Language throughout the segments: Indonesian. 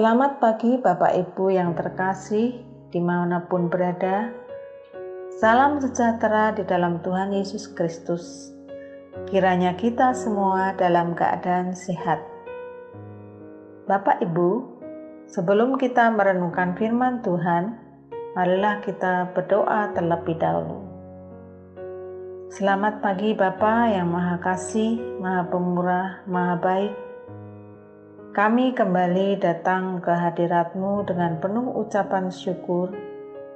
Selamat pagi Bapak Ibu yang terkasih di mana pun berada. Salam sejahtera di dalam Tuhan Yesus Kristus. Kiranya kita semua dalam keadaan sehat. Bapak Ibu, sebelum kita merenungkan firman Tuhan, marilah kita berdoa terlebih dahulu. Selamat pagi Bapa yang Maha Kasih, Maha Pemurah, Maha Baik, kami kembali datang ke hadiratmu dengan penuh ucapan syukur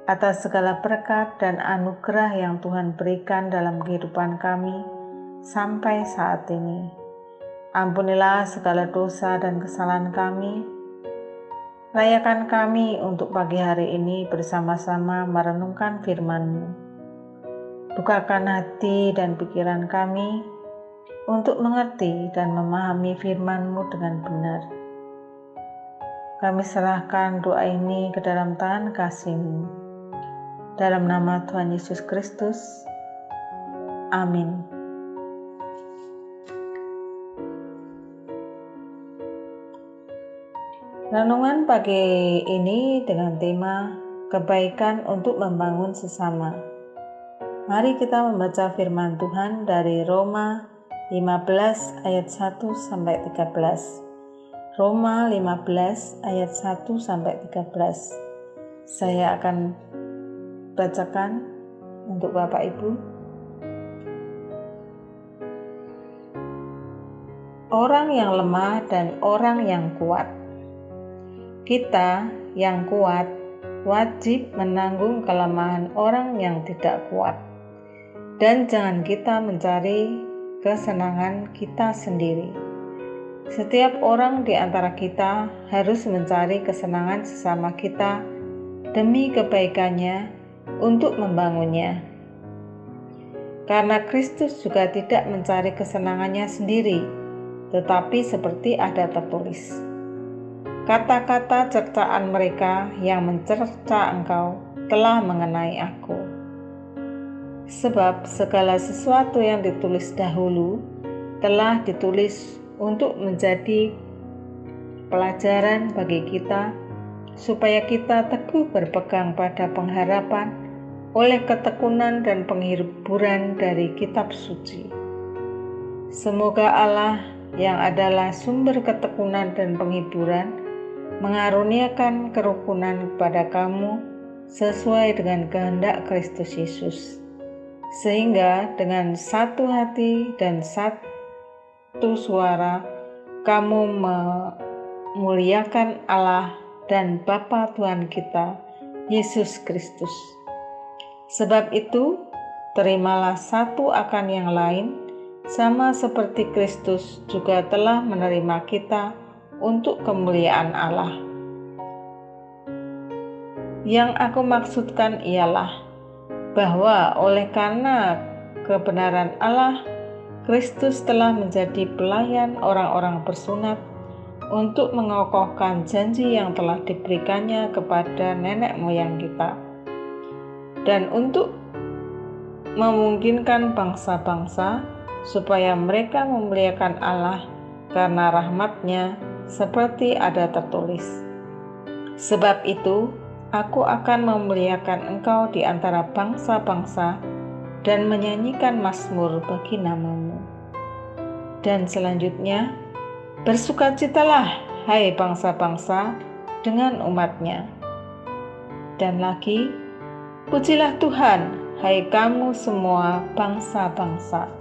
atas segala berkat dan anugerah yang Tuhan berikan dalam kehidupan kami sampai saat ini. Ampunilah segala dosa dan kesalahan kami. Rayakan kami untuk pagi hari ini bersama-sama merenungkan firman-Mu. Bukakan hati dan pikiran kami untuk mengerti dan memahami firman-Mu dengan benar. Kami serahkan doa ini ke dalam tangan kasih-Mu. Dalam nama Tuhan Yesus Kristus. Amin. Renungan pagi ini dengan tema kebaikan untuk membangun sesama. Mari kita membaca firman Tuhan dari Roma 15 ayat 1 sampai 13. Roma 15 ayat 1 sampai 13. Saya akan bacakan untuk Bapak Ibu. Orang yang lemah dan orang yang kuat. Kita yang kuat wajib menanggung kelemahan orang yang tidak kuat. Dan jangan kita mencari kesenangan kita sendiri. Setiap orang di antara kita harus mencari kesenangan sesama kita demi kebaikannya untuk membangunnya. Karena Kristus juga tidak mencari kesenangannya sendiri, tetapi seperti ada tertulis. Kata-kata cercaan mereka yang mencerca engkau telah mengenai aku. Sebab segala sesuatu yang ditulis dahulu telah ditulis untuk menjadi pelajaran bagi kita, supaya kita teguh berpegang pada pengharapan oleh ketekunan dan penghiburan dari Kitab Suci. Semoga Allah yang adalah sumber ketekunan dan penghiburan mengaruniakan kerukunan kepada kamu sesuai dengan kehendak Kristus Yesus sehingga dengan satu hati dan satu suara kamu memuliakan Allah dan Bapa Tuhan kita, Yesus Kristus. Sebab itu, terimalah satu akan yang lain, sama seperti Kristus juga telah menerima kita untuk kemuliaan Allah. Yang aku maksudkan ialah bahwa oleh karena kebenaran Allah, Kristus telah menjadi pelayan orang-orang bersunat untuk mengokohkan janji yang telah diberikannya kepada nenek moyang kita, dan untuk memungkinkan bangsa-bangsa supaya mereka memuliakan Allah karena rahmatnya seperti ada tertulis. Sebab itu, Aku akan memuliakan engkau di antara bangsa-bangsa dan menyanyikan mazmur bagi namamu. Dan selanjutnya, bersukacitalah hai bangsa-bangsa dengan umatnya. Dan lagi, pujilah Tuhan, hai kamu semua bangsa-bangsa.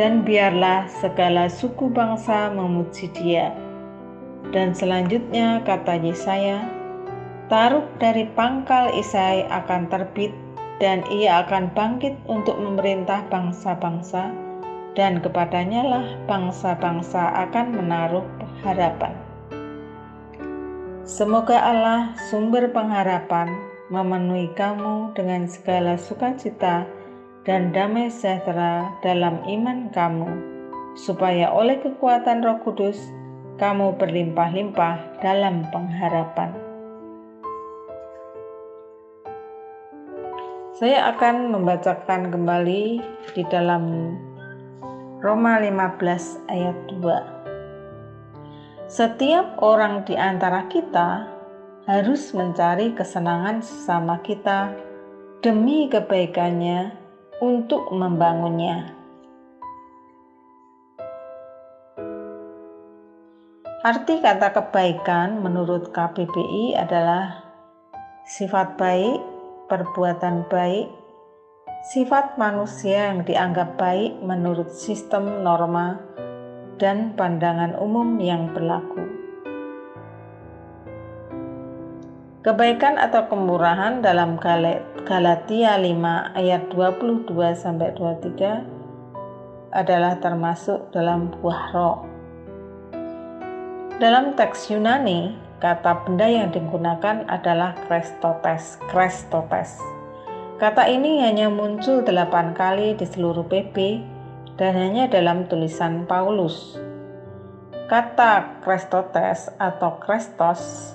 Dan biarlah segala suku bangsa memuji Dia. Dan selanjutnya kata Yesaya, Taruk dari pangkal Isai akan terbit dan ia akan bangkit untuk memerintah bangsa-bangsa dan kepadanya lah bangsa-bangsa akan menaruh harapan. Semoga Allah sumber pengharapan memenuhi kamu dengan segala sukacita dan damai sejahtera dalam iman kamu, supaya oleh kekuatan Roh Kudus kamu berlimpah-limpah dalam pengharapan. Saya akan membacakan kembali di dalam Roma 15 ayat 2 Setiap orang di antara kita harus mencari kesenangan sesama kita demi kebaikannya untuk membangunnya. Arti kata kebaikan menurut KBBI adalah sifat baik, perbuatan baik, Sifat manusia yang dianggap baik menurut sistem norma dan pandangan umum yang berlaku. Kebaikan atau kemurahan dalam Galatia 5 ayat 22 sampai 23 adalah termasuk dalam buah roh. Dalam teks Yunani, kata benda yang digunakan adalah krestotes, krestotes Kata ini hanya muncul delapan kali di seluruh PP dan hanya dalam tulisan Paulus. Kata Krestotes atau Kristos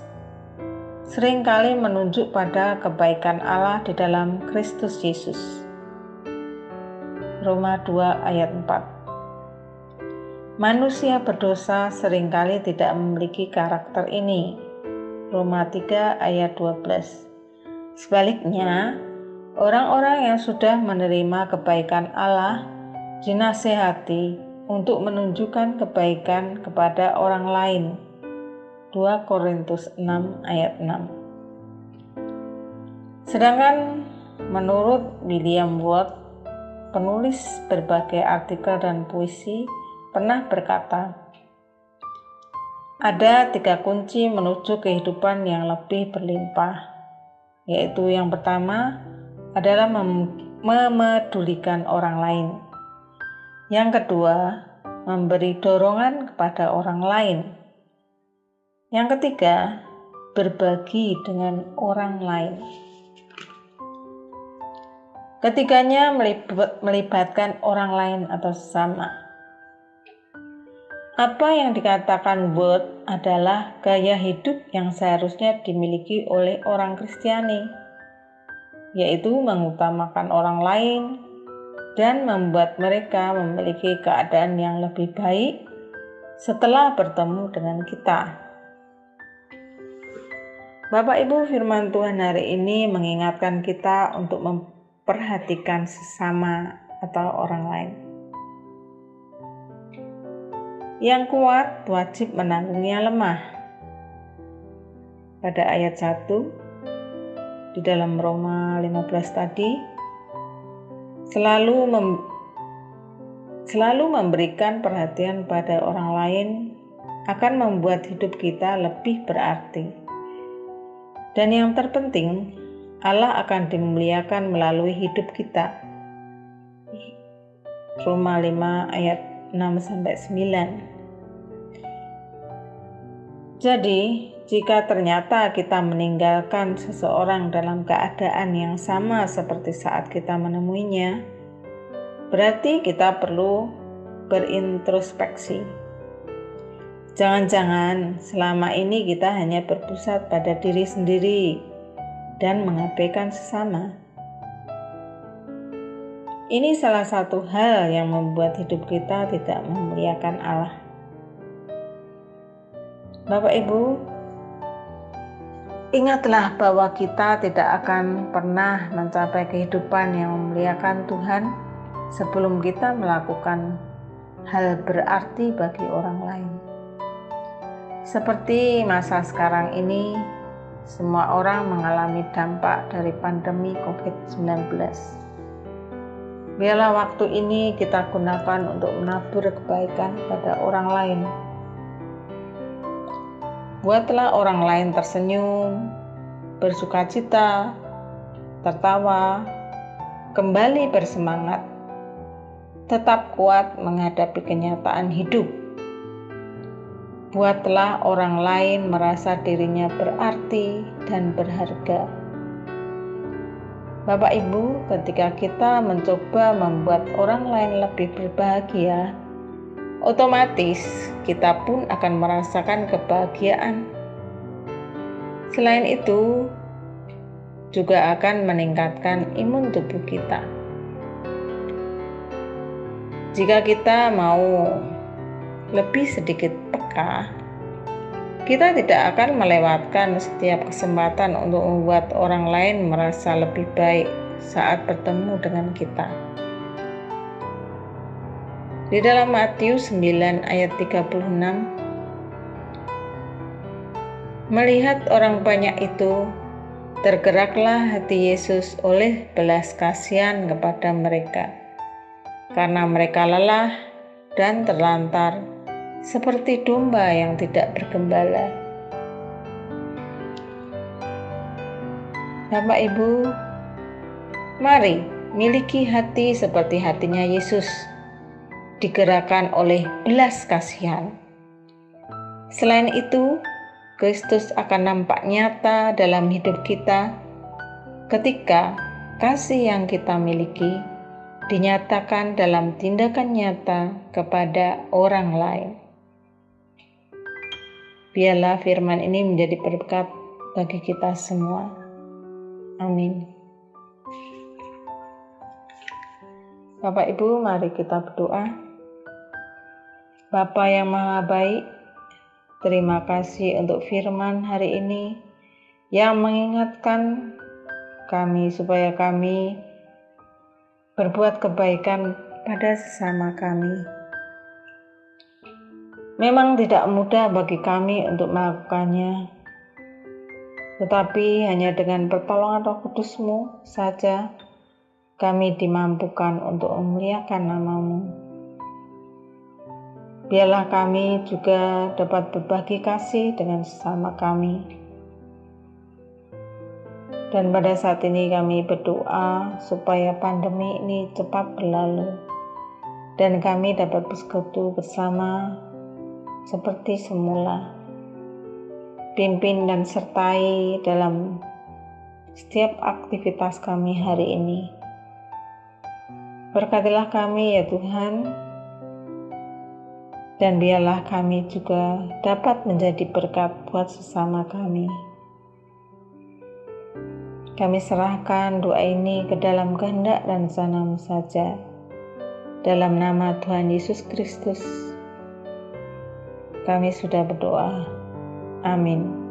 sering kali menunjuk pada kebaikan Allah di dalam Kristus Yesus. Roma 2 ayat 4 Manusia berdosa sering kali tidak memiliki karakter ini. Roma 3 ayat 12 Sebaliknya, Orang-orang yang sudah menerima kebaikan Allah dinasehati untuk menunjukkan kebaikan kepada orang lain. 2 Korintus 6 ayat 6 Sedangkan menurut William Watt, penulis berbagai artikel dan puisi, pernah berkata, ada tiga kunci menuju kehidupan yang lebih berlimpah, yaitu yang pertama, adalah mem memedulikan orang lain. Yang kedua, memberi dorongan kepada orang lain. Yang ketiga, berbagi dengan orang lain. Ketiganya melibatkan orang lain atau sesama. Apa yang dikatakan Word adalah gaya hidup yang seharusnya dimiliki oleh orang Kristiani yaitu mengutamakan orang lain dan membuat mereka memiliki keadaan yang lebih baik setelah bertemu dengan kita. Bapak Ibu firman Tuhan hari ini mengingatkan kita untuk memperhatikan sesama atau orang lain. Yang kuat wajib menanggung yang lemah. Pada ayat 1, di dalam Roma 15 tadi selalu mem, selalu memberikan perhatian pada orang lain akan membuat hidup kita lebih berarti. Dan yang terpenting, Allah akan dimuliakan melalui hidup kita. Roma 5 ayat 6 sampai 9. Jadi, jika ternyata kita meninggalkan seseorang dalam keadaan yang sama seperti saat kita menemuinya, berarti kita perlu berintrospeksi. Jangan-jangan selama ini kita hanya berpusat pada diri sendiri dan mengabaikan sesama. Ini salah satu hal yang membuat hidup kita tidak memuliakan Allah. Bapak Ibu, Ingatlah bahwa kita tidak akan pernah mencapai kehidupan yang memuliakan Tuhan sebelum kita melakukan hal berarti bagi orang lain. Seperti masa sekarang ini, semua orang mengalami dampak dari pandemi COVID-19. Biarlah waktu ini kita gunakan untuk menabur kebaikan pada orang lain Buatlah orang lain tersenyum, bersuka cita, tertawa, kembali bersemangat, tetap kuat menghadapi kenyataan hidup. Buatlah orang lain merasa dirinya berarti dan berharga. Bapak Ibu, ketika kita mencoba membuat orang lain lebih berbahagia, otomatis kita pun akan merasakan kebahagiaan. Selain itu, juga akan meningkatkan imun tubuh kita. Jika kita mau lebih sedikit peka, kita tidak akan melewatkan setiap kesempatan untuk membuat orang lain merasa lebih baik saat bertemu dengan kita. Di dalam Matius 9 ayat 36 Melihat orang banyak itu, tergeraklah hati Yesus oleh belas kasihan kepada mereka, karena mereka lelah dan terlantar seperti domba yang tidak bergembala. Bapak Ibu, mari miliki hati seperti hatinya Yesus digerakkan oleh belas kasihan. Selain itu, Kristus akan nampak nyata dalam hidup kita ketika kasih yang kita miliki dinyatakan dalam tindakan nyata kepada orang lain. Biarlah firman ini menjadi berkat bagi kita semua. Amin. Bapak Ibu, mari kita berdoa. Bapa yang Maha Baik, terima kasih untuk firman hari ini yang mengingatkan kami supaya kami berbuat kebaikan pada sesama kami. Memang tidak mudah bagi kami untuk melakukannya, tetapi hanya dengan pertolongan roh kudusmu saja kami dimampukan untuk memuliakan namamu. Biarlah kami juga dapat berbagi kasih dengan sesama kami. Dan pada saat ini kami berdoa supaya pandemi ini cepat berlalu dan kami dapat bersekutu bersama seperti semula. Pimpin dan sertai dalam setiap aktivitas kami hari ini. Berkatilah kami ya Tuhan, dan biarlah kami juga dapat menjadi berkat buat sesama kami. Kami serahkan doa ini ke dalam kehendak dan sanamu saja. Dalam nama Tuhan Yesus Kristus, kami sudah berdoa. Amin.